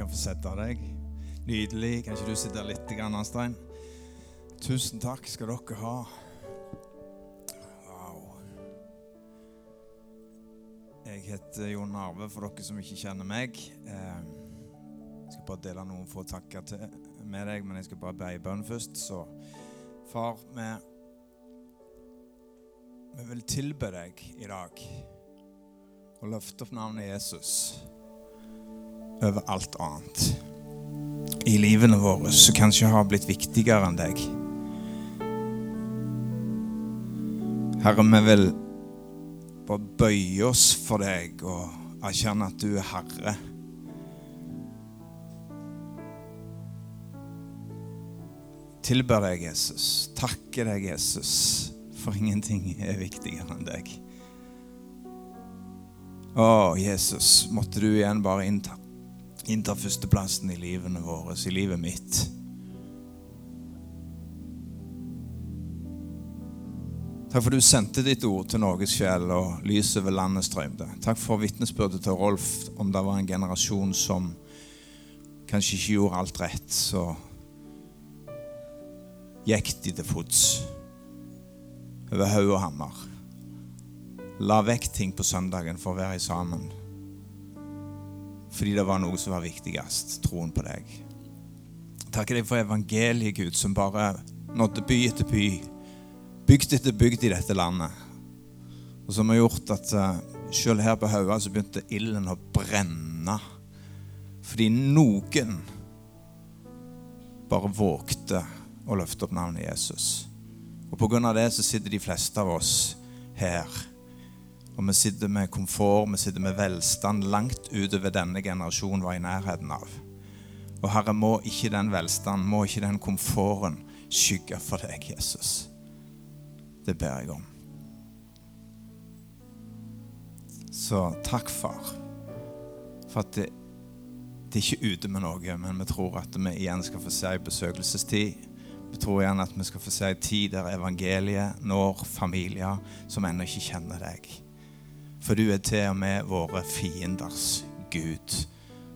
kan få sette deg. Nydelig. Kan ikke du sitte litt, Anstein? Tusen takk skal dere ha. Wow. Jeg heter Jon Arve, for dere som ikke kjenner meg. Eh, Jeg skal bare dele noen få takker til med deg, men jeg skal bare be i bønn først. Så far, vi, vi vil tilbe deg i dag og løfte opp navnet Jesus over alt annet i livene våre som kanskje har blitt viktigere enn deg. Herre, vi vil bare bøye oss for deg og erkjenne at du er Herre. Tilber deg, Jesus. Takker deg, Jesus, for ingenting er viktigere enn deg. Å, Jesus, måtte du igjen bare innta inntar førsteplassen i livene våre, i livet mitt. Takk for du sendte ditt ord til Norges fjell, og lyset over landet strømte. Takk for vitnesbyrdet til Rolf om det var en generasjon som kanskje ikke gjorde alt rett, så gikk de til fots over haug og hammer. La vekk ting på søndagen for å være sammen fordi det var noe som var viktigst troen på deg. Takker deg for evangeliet, Gud, som bare nådde by etter by, bygd etter bygd i dette landet. Og som har gjort at uh, selv her på Haua så begynte ilden å brenne. Fordi noen bare vågte å løfte opp navnet Jesus. Og på grunn av det så sitter de fleste av oss her og vi sitter med komfort, vi sitter med velstand langt utover denne generasjonen var i nærheten av. Og Herre, må ikke den velstanden, må ikke den komforten skygge for deg, Jesus. Det ber jeg om. Så takk, far, for at det, det er ikke ute med noe, men vi tror at vi igjen skal få se besøkelsestid. Vi tror igjen at vi skal få se en tid der evangeliet når familier som ennå ikke kjenner deg. For du er til og med våre fienders Gud.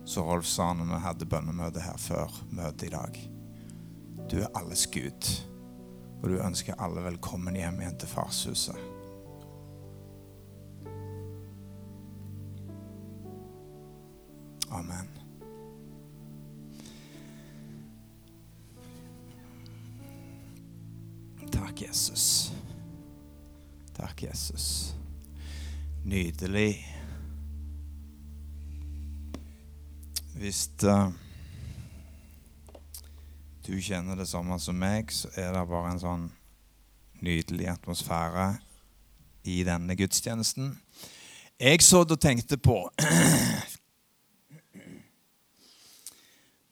Så Rolf sa når vi hadde bønnemøte her før møtet i dag. Du er alles Gud, og du ønsker alle velkommen hjem igjen til farshuset. Amen. Takk, Jesus. Takk, Jesus. Nydelig. Hvis uh, du kjenner det samme som meg, så er det bare en sånn nydelig atmosfære i denne gudstjenesten. Jeg så og tenkte på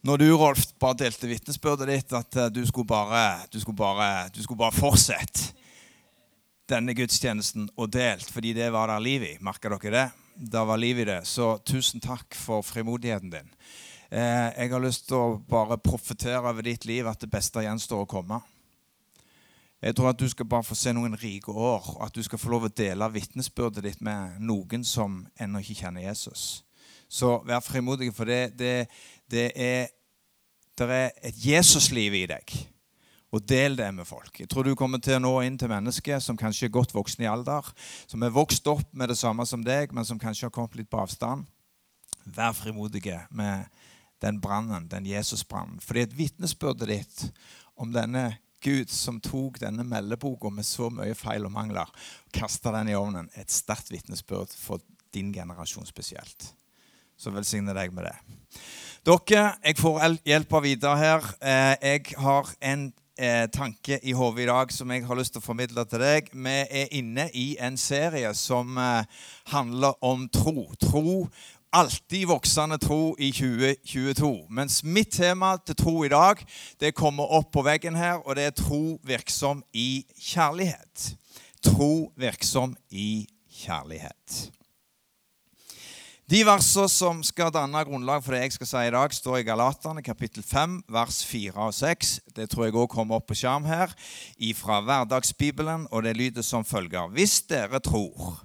Når du, Rolf, bare delte vitnesbyrdet ditt, at du skulle bare, du skulle bare, du skulle bare fortsette denne gudstjenesten og delt, fordi det var der liv i. Merker dere det? Det var liv i det. Så tusen takk for frimodigheten din. Eh, jeg har lyst til å bare profetere over ditt liv at det beste gjenstår å komme. Jeg tror at du skal bare få se noen rike år, og at du skal få lov å dele vitnesbyrdet ditt med noen som ennå ikke kjenner Jesus. Så vær frimodig, for det, det, det er, det er et Jesusliv i deg. Og del det med folk. Jeg tror du kommer til å nå inn til mennesker som kanskje er godt voksne i alder, som er vokst opp med det samme som deg, men som kanskje har kommet litt på avstand. Vær frimodige med den brannen, den Jesusbrannen. Fordi et vitnesbyrdet ditt om denne Gud som tok denne meldeboka med så mye feil og mangler, og kasta den i ovnen, et sterkt vitnesbyrd for din generasjon spesielt. Så velsigne deg med det. Dere, jeg får hjelp av Vidar her. Eh, jeg har en eh, tanke i hodet i dag som jeg har lyst til å formidle til deg. Vi er inne i en serie som eh, handler om tro. Tro alltid voksende tro i 2022. Mens mitt tema til tro i dag det kommer opp på veggen her, og det er tro virksom i kjærlighet. Tro virksom i kjærlighet. De versene som skal danne grunnlag for det jeg skal si i dag, står i Galaterne kapittel 5, vers 4 og 6. Det tror jeg òg kommer opp på skjerm her, fra Hverdagsbibelen, og det lyder som følger. Hvis dere tror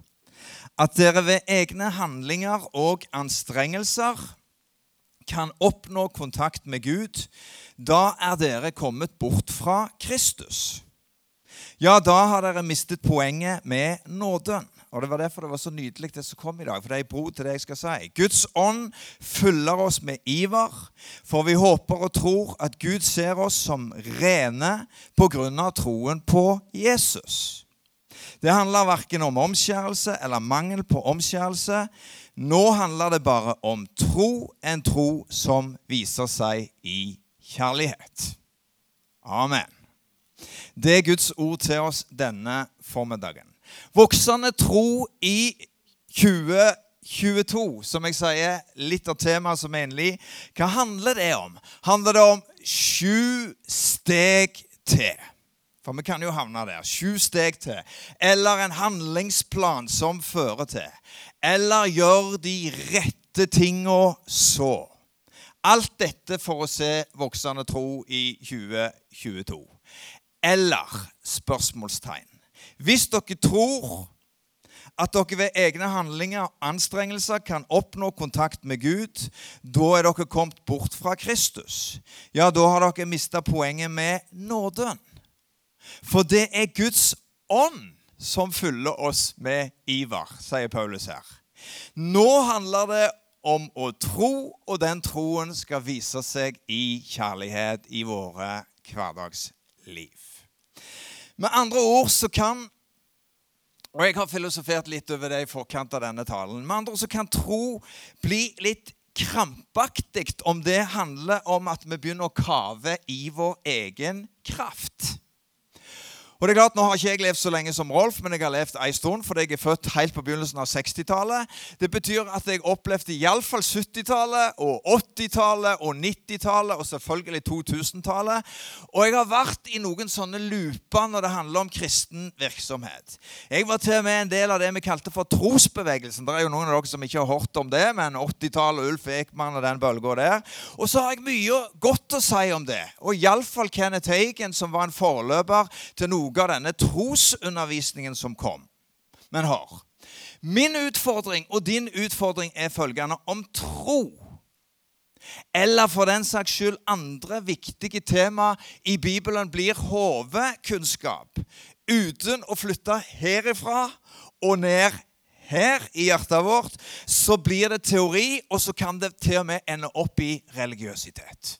at dere ved egne handlinger og anstrengelser kan oppnå kontakt med Gud, da er dere kommet bort fra Kristus. Ja, da har dere mistet poenget med nåden. Og Det var derfor det var så nydelig det som kom i dag. For det er i bro til det jeg skal si. Guds ånd fyller oss med iver, for vi håper og tror at Gud ser oss som rene av troen på Jesus. Det handler verken om omskjærelse eller mangel på omskjærelse. Nå handler det bare om tro, en tro som viser seg i kjærlighet. Amen. Det er Guds ord til oss denne formiddagen. Voksende tro i 2022, som jeg sier, litt av temaet som er endelig. Hva handler det om? Handler det om sju steg til? For vi kan jo havne der. Sju steg til. Eller en handlingsplan som fører til. Eller gjør de rette tinga så. Alt dette for å se voksende tro i 2022. Eller spørsmålstegn. Hvis dere tror at dere ved egne handlinger og anstrengelser kan oppnå kontakt med Gud, da er dere kommet bort fra Kristus. Ja, da har dere mista poenget med nåden. For det er Guds ånd som fyller oss med iver, sier Paulus her. Nå handler det om å tro, og den troen skal vise seg i kjærlighet i våre hverdagsliv. Med andre ord så kan og Jeg har filosofert litt over det i forkant av denne talen. Med andre ord så kan tro bli litt krampaktig om det handler om at vi begynner å kave i vår egen kraft. Og det er klart, Nå har ikke jeg levd så lenge som Rolf, men jeg har levd en stund fordi jeg er født helt på begynnelsen av 60-tallet. Det betyr at jeg opplevde iallfall 70-tallet og 80-tallet og 90-tallet og selvfølgelig 2000-tallet. Og jeg har vært i noen sånne looper når det handler om kristen virksomhet. Jeg var til og med en del av det vi kalte for trosbevegelsen. Det er jo noen av dere som ikke har hørt om det, men 80-tallet, Ulf Ekman og den bølga der. Og så har jeg mye godt å si om det. Og iallfall Kenneth Hagen, som var en forløper til noe noe av denne trosundervisningen som kom. Men hør. Min utfordring og din utfordring er følgende om tro. Eller for den saks skyld andre viktige tema i Bibelen blir hovedkunnskap. Uten å flytte herifra og ned her i hjertet vårt, så blir det teori, og så kan det til og med ende opp i religiøsitet.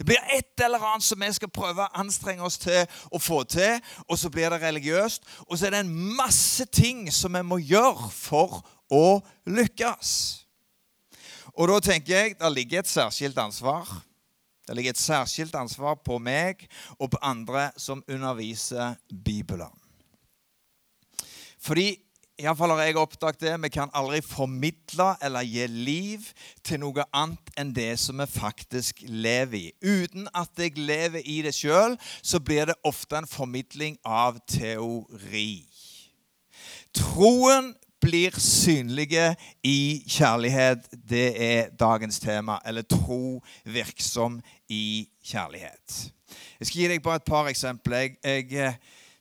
Det blir et eller annet som vi skal prøve å anstrenge oss til å få til. Og så blir det religiøst. Og så er det en masse ting som vi må gjøre for å lykkes. Og da tenker jeg det ligger et særskilt ansvar. Det ligger et særskilt ansvar på meg og på andre som underviser Bibelen. Fordi Iallfall har jeg oppdaget det. Vi kan aldri formidle eller gi liv til noe annet enn det som vi faktisk lever i. Uten at jeg lever i det sjøl, så blir det ofte en formidling av teori. Troen blir synlige i kjærlighet. Det er dagens tema. Eller tro virksom i kjærlighet. Jeg skal gi deg bare et par eksempler. Jeg, jeg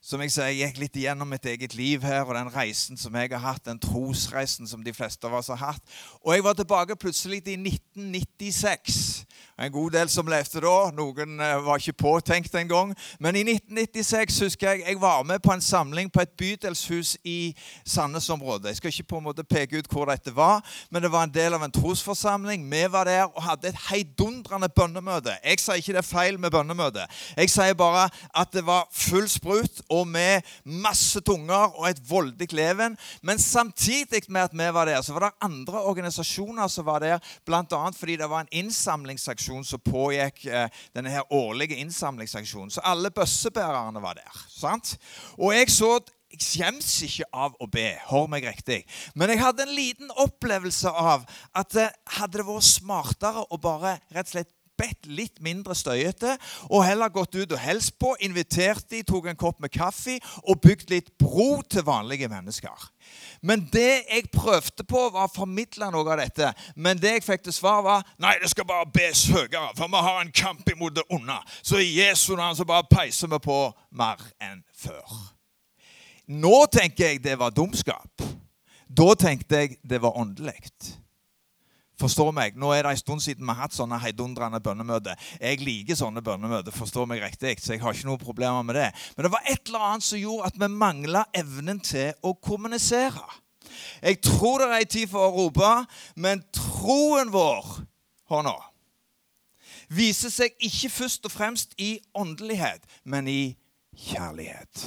som jeg sier, jeg gikk litt igjennom mitt eget liv her og den reisen som jeg har hatt, den trosreisen som de fleste av oss har hatt. Og jeg var tilbake plutselig i 1996. En god del som levde da. Noen eh, var ikke påtenkt engang. Men i 1996 husker jeg jeg var med på en samling på et bydelshus i Sandnes-området. Jeg skal ikke på en måte peke ut hvor dette var, men det var en del av en trosforsamling. Vi var der og hadde et heidundrende bønnemøte. Jeg sier ikke det er feil med bønnemøte. Jeg sier bare at det var full sprut og med masse tunger og et voldig leven. Men samtidig med at vi var der, så var det andre organisasjoner som var der, bl.a. fordi det var en innsamlingsaksjon som pågikk. Eh, denne her årlige innsamlingsaksjonen. Så alle bøssebærerne var der. sant? Og jeg så jeg skjems ikke av å be. Hør meg riktig. Men jeg hadde en liten opplevelse av at hadde det vært smartere å bare rett og slett bedt litt mindre støyete og heller gått ut og helst på, invitert de, tok en kopp med kaffe og bygd litt bro til vanlige mennesker. Men det jeg prøvde på, var å formidle noe av dette. Men det jeg fikk til svar, var nei, det skal bare bes høyere, for vi har en kamp imot det onde. Så i Jesu navn så bare peiser vi på mer enn før. Nå tenker jeg det var dumskap. Da tenkte jeg det var åndelig. Forstår meg, Nå er det en stund siden vi har hatt sånne heidundrende bønnemøter. Jeg liker sånne bønnemøter, forstår meg riktig, så jeg har ikke noen problemer med det. Men det var et eller annet som gjorde at vi mangla evnen til å kommunisere. Jeg tror det er en tid for å rope, men troen vår Hør nå. Viser seg ikke først og fremst i åndelighet, men i kjærlighet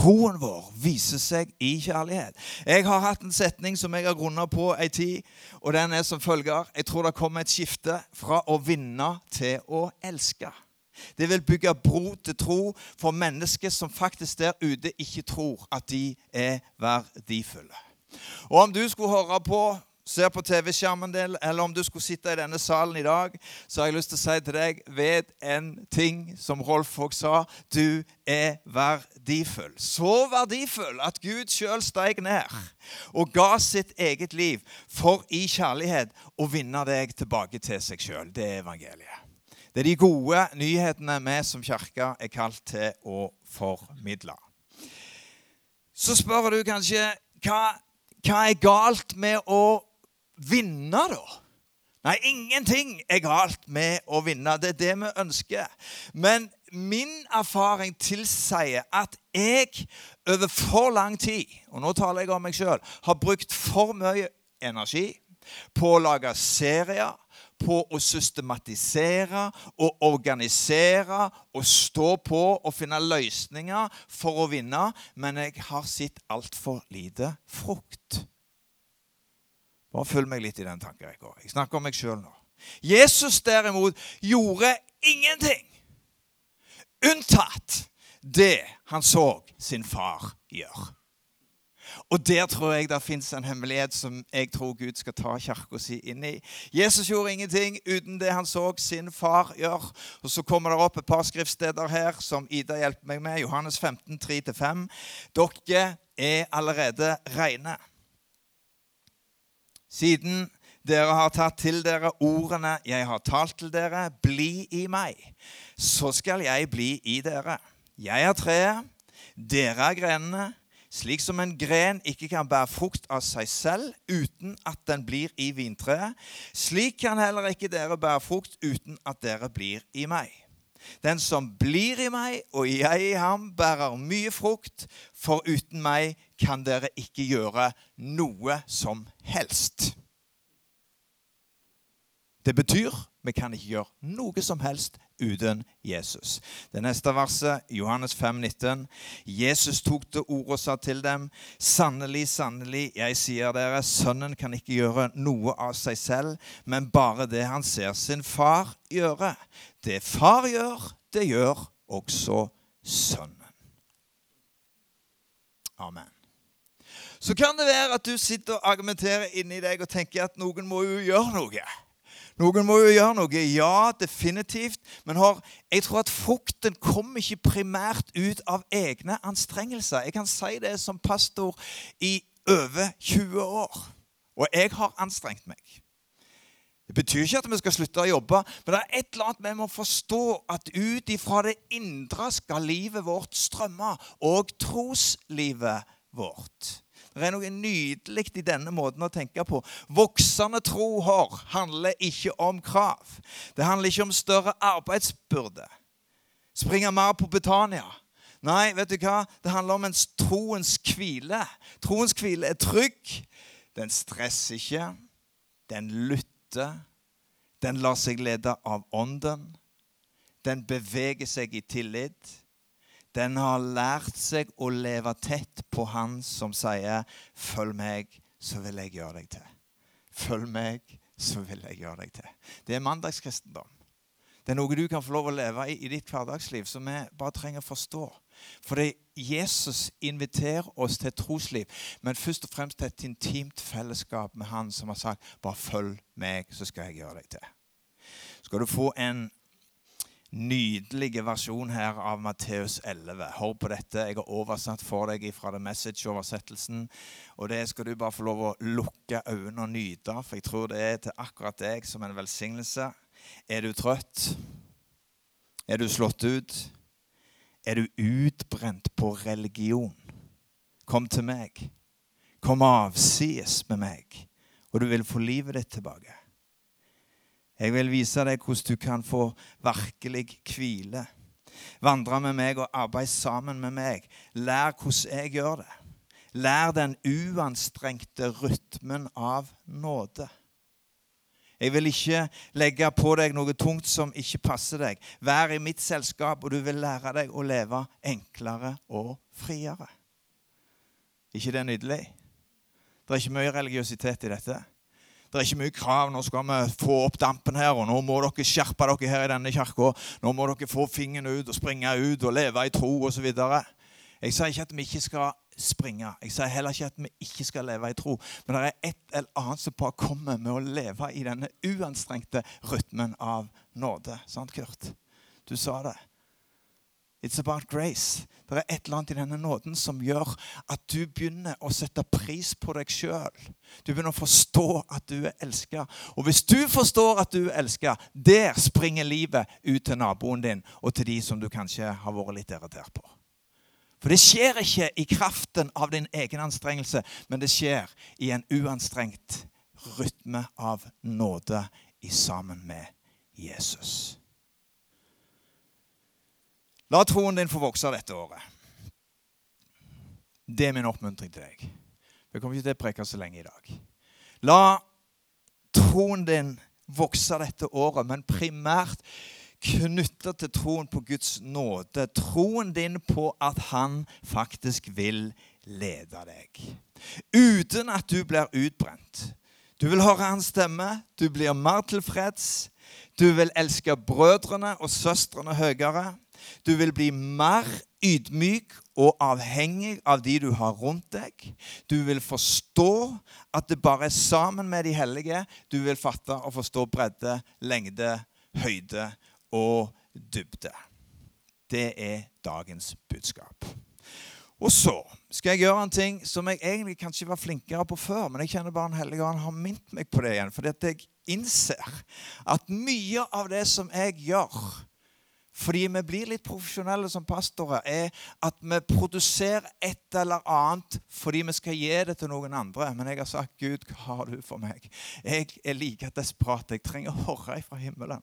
troen vår viser seg i kjærlighet. Jeg har hatt en setning som jeg har grunna på ei tid, og den er som følger Jeg tror det kommer et skifte fra å vinne til å elske. Det vil bygge bro til tro for mennesker som faktisk der ute ikke tror at de er verdifulle. Og om du skulle høre på ser på TV-skjermen din, eller om du skulle sitte i denne salen i dag, så har jeg lyst til å si til deg Vet en ting som Rolf Fogg sa. Du er verdifull. Så verdifull at Gud sjøl steg ned og ga sitt eget liv for i kjærlighet å vinne deg tilbake til seg sjøl. Det er evangeliet. Det er de gode nyhetene vi som kirke er kalt til å formidle. Så spør du kanskje hva, hva er galt med å vinne, da? Nei, ingenting er galt med å vinne. Det er det vi ønsker. Men min erfaring tilsier at jeg over for lang tid, og nå taler jeg om meg sjøl, har brukt for mye energi på å lage serier, på å systematisere og organisere og stå på og finne løsninger for å vinne, men jeg har sett altfor lite frukt. Bare følg meg litt i den tankerekka. Jeg snakker om meg sjøl nå. Jesus derimot gjorde ingenting unntatt det han så sin far gjøre. Og der tror jeg det fins en hemmelighet som jeg tror Gud skal ta kirka si inn i. Jesus gjorde ingenting uten det han så sin far gjøre. Og Så kommer det opp et par skriftsteder her som Ida hjelper meg med. Johannes 15, 3-5. Dere er allerede reine siden dere har tatt til dere ordene jeg har talt til dere, bli i meg, så skal jeg bli i dere. Jeg er treet, dere er grenene. Slik som en gren ikke kan bære frukt av seg selv uten at den blir i vintreet, slik kan heller ikke dere bære frukt uten at dere blir i meg. Den som blir i meg og jeg i ham, bærer mye frukt, for uten meg kan dere ikke gjøre noe som helst. Det betyr vi kan ikke gjøre noe som helst uten Jesus. Det neste verset, Johannes 5, 19. Jesus tok til orde og sa til dem.: Sannelig, sannelig, jeg sier dere, sønnen kan ikke gjøre noe av seg selv, men bare det han ser sin far gjøre. Det far gjør, det gjør også sønnen. Amen. Så kan det være at du sitter og argumenterer inni deg og tenker at noen må jo gjøre noe. Noen må jo gjøre noe. Ja, definitivt. Men har, jeg tror at frukten kommer ikke primært ut av egne anstrengelser. Jeg kan si det som pastor i over 20 år. Og jeg har anstrengt meg. Det betyr ikke at vi skal slutte å jobbe, men det er et eller annet vi må forstå at ut ifra det indre skal livet vårt strømme, og troslivet vårt. Det er noe nydelig i denne måten å tenke på. Voksende tro handler ikke om krav. Det handler ikke om større arbeidsbyrde. Springe mer på Betania. Nei, vet du hva? det handler om en troens hvile. Troens hvile er trygg. Den stresser ikke. Den lytter. Den lar seg lede av ånden. Den beveger seg i tillit den har lært seg å leve tett på Han som sier, 'Følg meg, så vil jeg gjøre deg til'. Følg meg, så vil jeg gjøre deg til. Det er mandagskristendom. Det er noe du kan få lov å leve i i ditt hverdagsliv, som vi bare trenger å forstå. Fordi Jesus inviterer oss til et trosliv, men først og fremst til et intimt fellesskap med Han som har sagt 'Bare følg meg, så skal jeg gjøre deg til'. Skal du få en nydelige versjon her av Matteus 11. Hør på dette. Jeg har oversatt for deg fra The Message-oversettelsen. Og det skal du bare få lov å lukke øynene og nyte, for jeg tror det er til akkurat deg som en velsignelse. Er du trøtt? Er du slått ut? Er du utbrent på religion? Kom til meg. Kom avsides med meg, og du vil få livet ditt tilbake. Jeg vil vise deg hvordan du kan få virkelig hvile. Vandre med meg og arbeide sammen med meg. Lær hvordan jeg gjør det. Lær den uanstrengte rytmen av nåde. Jeg vil ikke legge på deg noe tungt som ikke passer deg. Vær i mitt selskap, og du vil lære deg å leve enklere og friere. ikke det nydelig? Det er ikke mye religiøsitet i dette. Det er ikke mye krav. Nå skal vi få opp dampen her, og nå må dere skjerpe dere her i denne kirka. Nå må dere få fingeren ut og springe ut og leve i tro osv. Jeg sier ikke at vi ikke skal springe. Jeg sier heller ikke at vi ikke skal leve i tro. Men det er et eller annet som bare kommer med å leve i denne uanstrengte rytmen av nåde. Sant, Kurt? Du sa det. It's about grace. Det er et eller annet i denne nåden som gjør at du begynner å sette pris på deg sjøl. Du begynner å forstå at du er elska. Og hvis du forstår at du er elska, der springer livet ut til naboen din og til de som du kanskje har vært litt irritert på. For det skjer ikke i kraften av din egen anstrengelse, men det skjer i en uanstrengt rytme av nåde i sammen med Jesus. La troen din få vokse dette året. Det er min oppmuntring til deg. Vi kommer ikke til å preke så lenge i dag. La troen din vokse dette året, men primært knytta til troen på Guds nåde. Troen din på at han faktisk vil lede deg. Uten at du blir utbrent. Du vil høre hans stemme, du blir mer tilfreds. Du vil elske brødrene og søstrene høyere. Du vil bli mer ydmyk og avhengig av de du har rundt deg. Du vil forstå at det bare er sammen med de hellige du vil fatte og forstå bredde, lengde, høyde og dybde. Det er dagens budskap. Og så skal jeg gjøre en ting som jeg egentlig kanskje var flinkere på før, men jeg kjenner bare Den hellige ånd har minnet meg på det igjen. Fordi at jeg innser at mye av det som jeg gjør, fordi vi blir litt profesjonelle som pastorer, er at vi produserer et eller annet fordi vi skal gi det til noen andre. Men jeg har sagt, 'Gud, hva har du for meg?' Jeg er like desperat. Jeg trenger å høre fra himmelen.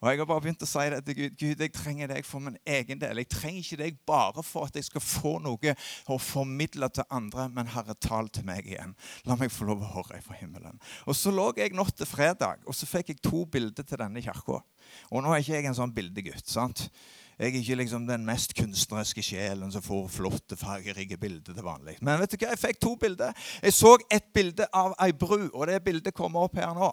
Og Jeg har bare begynt å si det til Gud. Gud, jeg trenger deg for min egen del. Jeg trenger ikke deg bare for at jeg skal få noe å formidle til andre, men Herre, tal til meg igjen. La meg få lov å høre fra himmelen. Og Så lå jeg natt til fredag, og så fikk jeg to bilder til denne kirka. Og nå er ikke jeg en sånn bildegutt. sant? Jeg er ikke liksom den mest kunstneriske sjelen som får flotte, fargerike bilder til vanlig. Men vet du hva? jeg fikk to bilder. Jeg så et bilde av ei bru, og det bildet kommer opp her nå.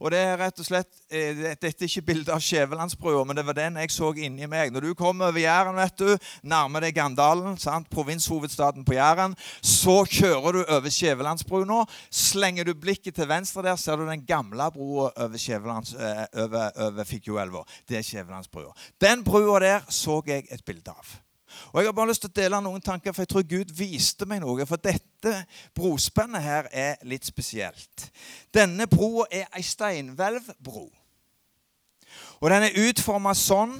Og det er rett og slett, eh, Dette er ikke bilde av Skjævelandsbrua, men det var den jeg så inni meg. Når du kommer over Jæren, vet du, nærmer deg Gandalen, sant? provinshovedstaden på Jæren, så kjører du over Skjævelandsbrua nå. Slenger du blikket til venstre der, ser du den gamle brua over, eh, over, over Figgjoelva. Det er Skjævelandsbrua. Den brua der så jeg et bilde av. Og Jeg har bare lyst til å dele noen tanker, for jeg tror Gud viste meg noe. For dette brospennet her er litt spesielt. Denne broa er ei steinhvelvbro. Og den er utforma sånn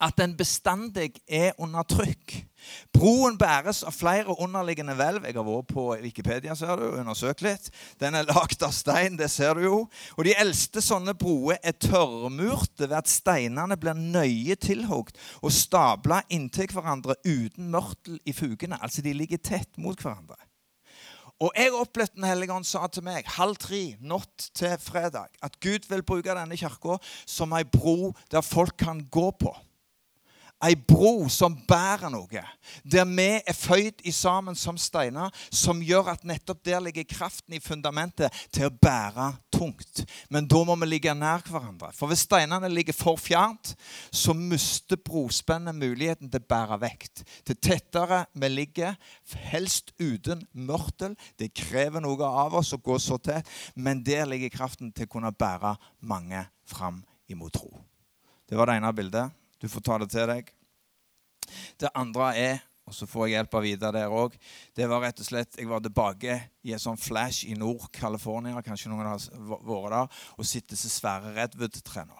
at den bestandig er under trykk. Broen bæres av flere underliggende hvelv. Jeg har vært på Wikipedia ser du, og undersøkt litt. Den er lagd av stein, det ser du jo. Og De eldste sånne broer er tørrmurte ved at steinene blir nøye tilhogd og stabla inntil hverandre uten mørtel i fugene. Altså de ligger tett mot hverandre. Og jeg opplevde Den hellige ånd sa til meg halv tre natt til fredag at Gud vil bruke denne kirka som ei bro der folk kan gå på ei bro som bærer noe. Der vi er føyd i sammen som steiner, som gjør at nettopp der ligger kraften i fundamentet til å bære tungt. Men da må vi ligge nær hverandre. For hvis steinene ligger for fjernt, så mister brospennet muligheten til å bære vekt. Til tettere vi ligger, helst uten mørtel. Det krever noe av oss å gå så tett, men der ligger kraften til å kunne bære mange fram imot tro. Det var det ene bildet. Du får ta det til deg. Det andre er og så får jeg hjelp av Vidar der òg. Det var rett og slett, Jeg var tilbake i en sånn flash i Nord-California, kanskje noen har vært der, og sitter så svære redwood-trærne.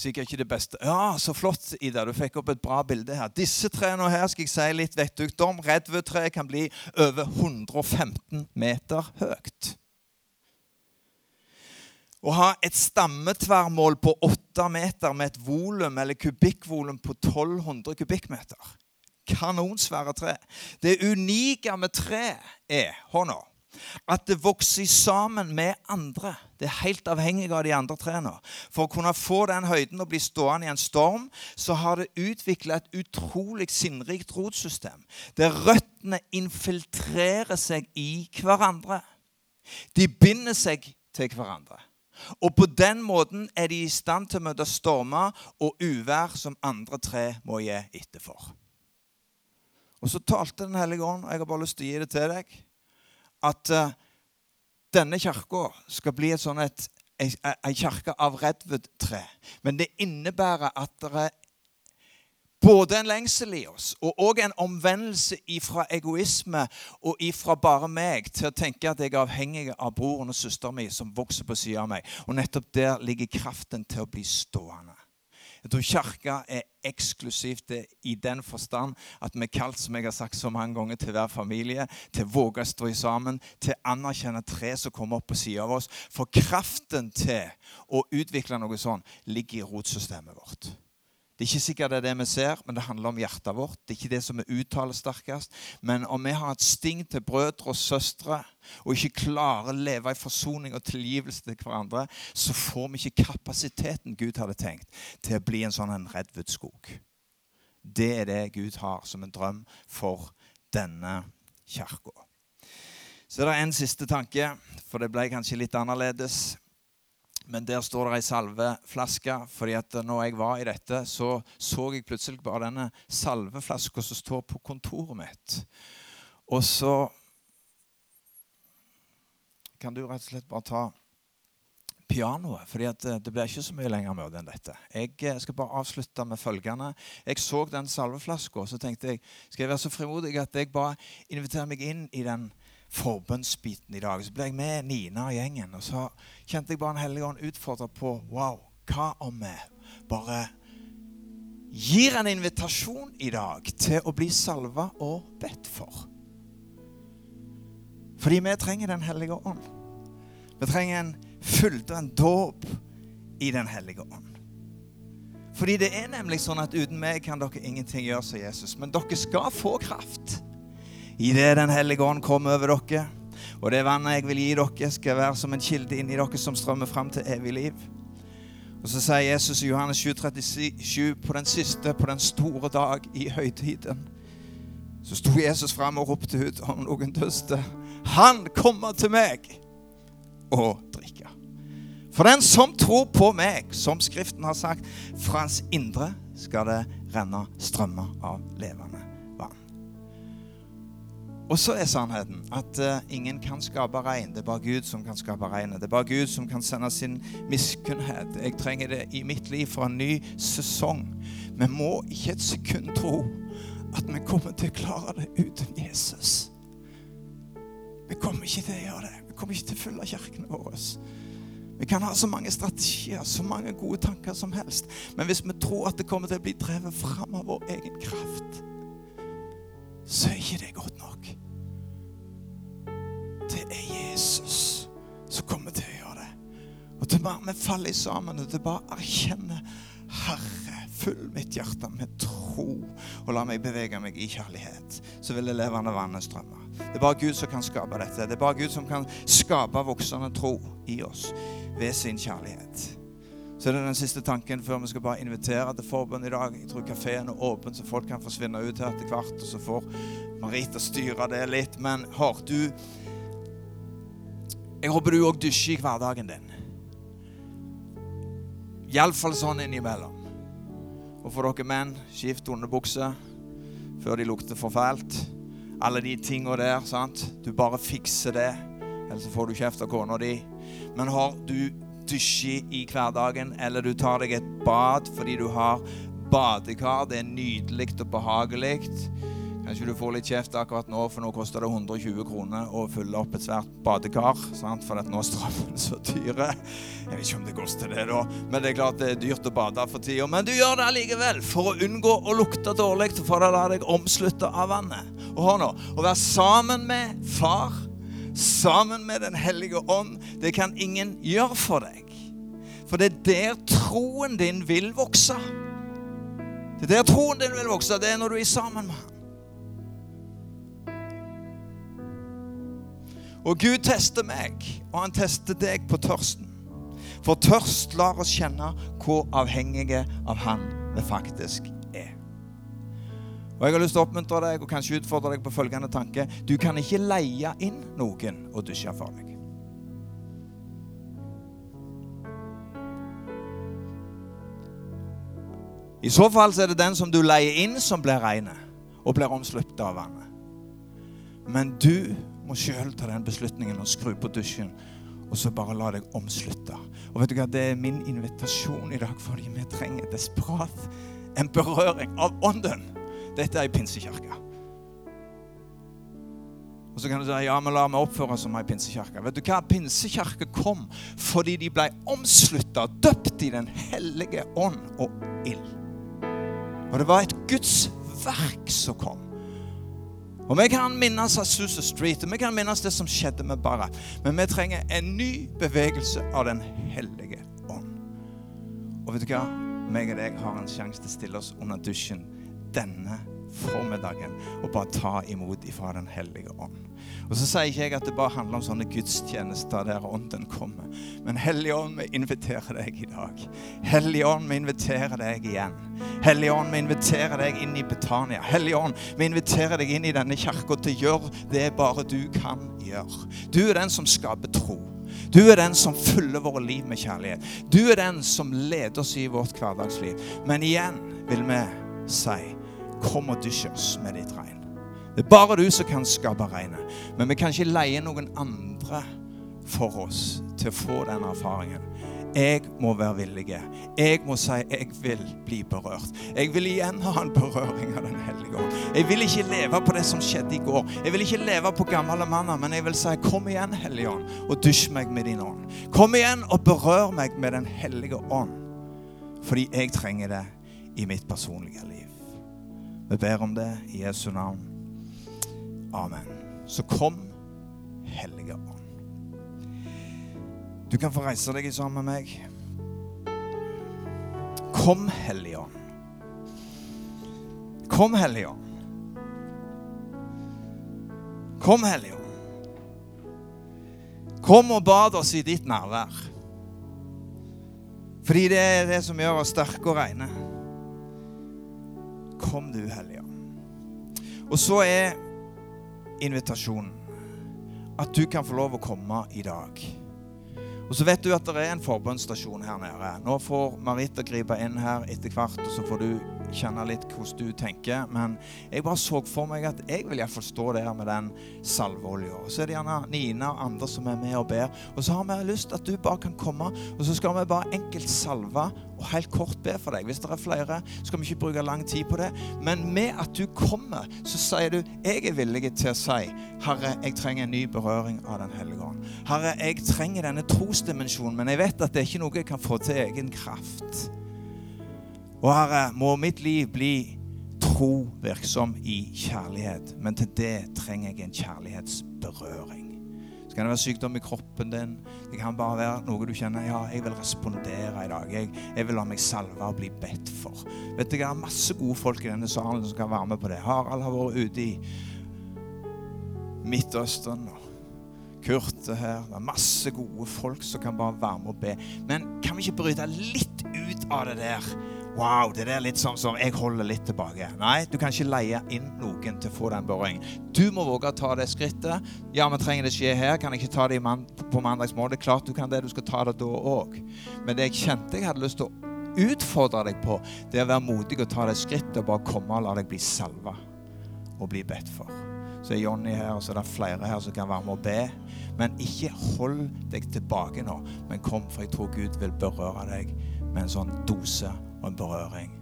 Sikkert ikke det beste. Ja, så flott, Ida. Du fikk opp et bra bilde her. Disse trærne her skal jeg si litt vettugt om. Redwood-treet kan bli over 115 meter høyt. Å ha et stammetverrmål på 8 meter med et volum eller kubikkvolum på 1200 kubikkmeter. Kanonsvære tre. Det unike med tre er hånda, at det vokser sammen med andre. Det er helt avhengig av de andre trærne. For å kunne få den høyden og bli stående i en storm, så har det utvikla et utrolig sinnrikt rotsystem. Der røttene infiltrerer seg i hverandre. De binder seg til hverandre. Og på den måten er de i stand til å møte stormer og uvær som andre tre må gi etter for. Og så talte Den hellige ånd, og jeg har bare lyst til å gi det til deg, at uh, denne kirka skal bli et sånn et, ei kirke av redwood-tre. Men det innebærer at det både en lengsel i oss og òg en omvendelse ifra egoisme og ifra bare meg til å tenke at jeg er avhengig av broren og søsteren min som vokser på siden av meg. Og nettopp der ligger kraften til å bli stående. Jeg tror Kirka er eksklusivt i den forstand at vi er kalt som jeg har sagt så mange ganger, til hver familie, til å våge å stå sammen, til å anerkjenne tre som kommer opp på siden av oss. For kraften til å utvikle noe sånt ligger i rotsystemet vårt. Det er ikke sikkert det er det vi ser, men det handler om hjertet vårt. Det er ikke det som vi uttaler sterkest. Men om vi har et sting til brødre og søstre og ikke klarer å leve i forsoning og tilgivelse til hverandre, så får vi ikke kapasiteten Gud hadde tenkt, til å bli en sånn en redwoodskog. Det er det Gud har som en drøm for denne kirka. Så det er en siste tanke, for det ble kanskje litt annerledes. Men der står det ei salveflaske. fordi at når jeg var i dette, så så jeg plutselig bare denne salveflaska som står på kontoret mitt. Og så kan du rett og slett bare ta pianoet. fordi det blir ikke så mye lenger møte enn dette. Jeg eh, skal bare avslutte med følgende. Jeg så den salveflaska, så tenkte jeg skal jeg være så frimodig at jeg bare inviterer meg inn i den forbønnsbiten i dag. Så ble jeg med Nina og gjengen, og så kjente jeg bare en hellig ånd utfordra på wow, hva om vi bare gir en invitasjon i dag til å bli salva og bedt for? Fordi vi trenger Den hellige ånd. Vi trenger en fylde, en dåp i Den hellige ånd. Fordi det er nemlig sånn at uten meg kan dere ingenting gjøre, som Jesus. Men dere skal få kraft Idet Den hellige ånd kommer over dere, og det vannet jeg vil gi dere, skal være som en kilde inni dere som strømmer fram til evig liv. Og så sier Jesus i Johannes 7,37 på den siste, på den store dag i høytiden, så sto Jesus fram og ropte ut om noen døste. Han kommer til meg og drikker. For den som tror på meg, som Skriften har sagt, fra hans indre skal det renne strømmer av levende. Og så er sannheten at uh, ingen kan skape regn. Det er bare Gud som kan skape regnet. Det er bare Gud som kan sende sin miskunnhet. Jeg trenger det i mitt liv for en ny sesong. Vi må ikke et sekund tro at vi kommer til å klare det uten Jesus. Vi kommer ikke til å gjøre det. Vi kommer ikke til å fylle kirkene våre. Vi kan ha så mange strategier, så mange gode tanker som helst. Men hvis vi tror at det kommer til å bli drevet fram av vår egen kraft, så er ikke det godt nok. Jesus som kommer til å gjøre det. Og til bare vi faller sammen, og til bare erkjenne Herre, fyll mitt hjerte med tro, og la meg bevege meg i kjærlighet, så vil det levende vannet strømme. Det er bare Gud som kan skape dette. Det er bare Gud som kan skape voksende tro i oss ved sin kjærlighet. Så er det den siste tanken før vi skal bare invitere til forbønn i dag. Jeg tror kafeen er åpen, så folk kan forsvinne ut her etter hvert. Og så får Marita styre det litt. Men hør, du Jeg håper du òg dusjer i hverdagen din. Iallfall sånn innimellom. Og for dere menn, skift underbukse før de lukter for fælt. Alle de tinga der. sant? Du bare fikser det, ellers får du kjeft av kona di. Men har du dusjer i hverdagen, eller du tar deg et bad fordi du har badekar. Det er nydelig og behagelig. Kanskje du får litt kjeft akkurat nå, for nå koster det 120 kroner å fylle opp et svært badekar. Sant? For nå er strømmen så dyre. Jeg vet ikke om det koster det, da. Men det er klart det er dyrt å bade for tida. Men du gjør det allikevel for å unngå å lukte dårlig. For å la deg omslutte av vannet. Og hør nå. Å være sammen med far, sammen med Den hellige ånd, det kan ingen gjøre for deg. For det er der troen din vil vokse. Det er der troen din vil vokse. Det er når du er sammen med ham. Og Gud tester meg, og han tester deg på tørsten. For tørst lar oss kjenne hvor avhengige av Han vi faktisk er. Og Jeg har lyst til å oppmuntre deg og kanskje utfordre deg på følgende tanke. Du kan ikke leie inn noen og dusje for deg. I så fall så er det den som du leier inn, som blir rene, og blir omsluppet av vannet. Men du må sjøl ta den beslutningen og skru på dusjen. Og så bare la deg omslutte. Og vet du hva, Det er min invitasjon i dag, fordi vi trenger desperat en berøring av ånden. Dette er ei pinsekirke. Og så kan du si ja, men la meg oppføre oss som ei pinsekirke. Vet du hva? Pinsekirke kom fordi de ble omslutta, døpt i Den hellige ånd og ild. Og det var et Guds verk som kom. Og Vi kan minnes Azusa Street, og vi kan minnes det som skjedde med Barra. Men vi trenger en ny bevegelse av Den hellige ånd. Og vet du hva? Meg og deg har en sjanse til å stille oss under dusjen denne formiddagen og bare ta imot ifra Den hellige ånd. Og så sier ikke jeg at det bare handler om sånne gudstjenester der ånden kommer. Men Hellige ånd, vi inviterer deg i dag. Hellige ånd, vi inviterer deg igjen. Hellige ånd, vi inviterer deg inn i Betania. Hellige ånd, vi inviterer deg inn i denne kirka til å gjøre det bare du kan gjøre. Du er den som skaper tro. Du er den som fyller våre liv med kjærlighet. Du er den som leder oss i vårt hverdagsliv. Men igjen vil vi si Kom og dusj oss med ditt regn. Det er bare du som kan skape regnet. Men vi kan ikke leie noen andre for oss til å få den erfaringen. Jeg må være villig. Jeg må si jeg vil bli berørt. Jeg vil igjen ha en berøring av Den hellige ånd. Jeg vil ikke leve på det som skjedde i går. Jeg vil ikke leve på gamle manner, men jeg vil si kom igjen, Hellige ånd, og dusj meg med din ånd. Kom igjen og berør meg med Den hellige ånd. Fordi jeg trenger det i mitt personlige liv. Vi ber om det i Jesu navn. Amen. Så kom, Hellige Ånd. Du kan få reise deg sammen med meg. Kom, Hellige Ånd. Kom, Hellige Ånd. Kom, Hellige Ånd. Kom og bad oss i ditt nærvær. Fordi det er det som gjør oss sterke og reine. Kom du, Hellige Og så er invitasjonen at du kan få lov å komme i dag. Og så vet du at det er en forbønnsstasjon her nede. Nå får Marita gripe inn her etter hvert, og så får du kjenne litt hvordan du tenker. Men jeg bare så for meg at jeg vil iallfall stå der med den salveolja. Så er det gjerne Nina og andre som er med og ber. Og så har vi lyst at du bare kan komme, og så skal vi bare enkelt salve og helt kort be for deg. Hvis det er flere, skal vi ikke bruke lang tid på det. Men med at du kommer, så sier du jeg er villig til å si Herre, jeg trenger en ny berøring av Den hellige ånd. Herre, jeg trenger denne trosdimensjonen, men jeg vet at det er ikke noe jeg kan få til egen kraft. Og Herre, må mitt liv bli tro virksom i kjærlighet. Men til det trenger jeg en kjærlighetsberøring. Så kan det være sykdom i kroppen din. Det kan bare være noe du kjenner ja, jeg vil respondere i dag. Jeg, jeg vil la meg salve og bli bedt for. Vet du, Det er masse gode folk i denne salen som kan være med på det. Harald har vært ute i Midtøsten. og Kurt er her. Det er masse gode folk som kan bare være med og be. Men kan vi ikke bryte litt ut av det der? Wow, det er litt sånn som jeg holder litt tilbake. Nei, du kan ikke leie inn noen til å få den berøringen. Du må våge å ta det skrittet. Ja, men trenger det skje her? Kan jeg ikke ta det på mandagsmorgen? Klart du kan det. Du skal ta det da òg. Men det jeg kjente jeg hadde lyst til å utfordre deg på, det er å være modig og ta det skrittet og bare komme og la deg bli salva og bli bedt for. Så er Jonny her, og så er det flere her som kan være med og be. Men ikke hold deg tilbake nå, men kom, for jeg tror Gud vil berøre deg med en sånn dose og en berøring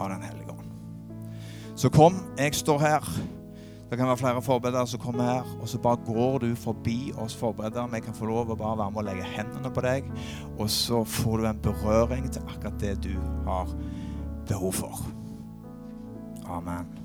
av Den hellige ånd. Så kom, jeg står her. Det kan være flere forbedere som kommer her, og så bare går du forbi oss forbedere. Vi kan få lov å bare være med og legge hendene på deg, og så får du en berøring til akkurat det du har behov for. Amen.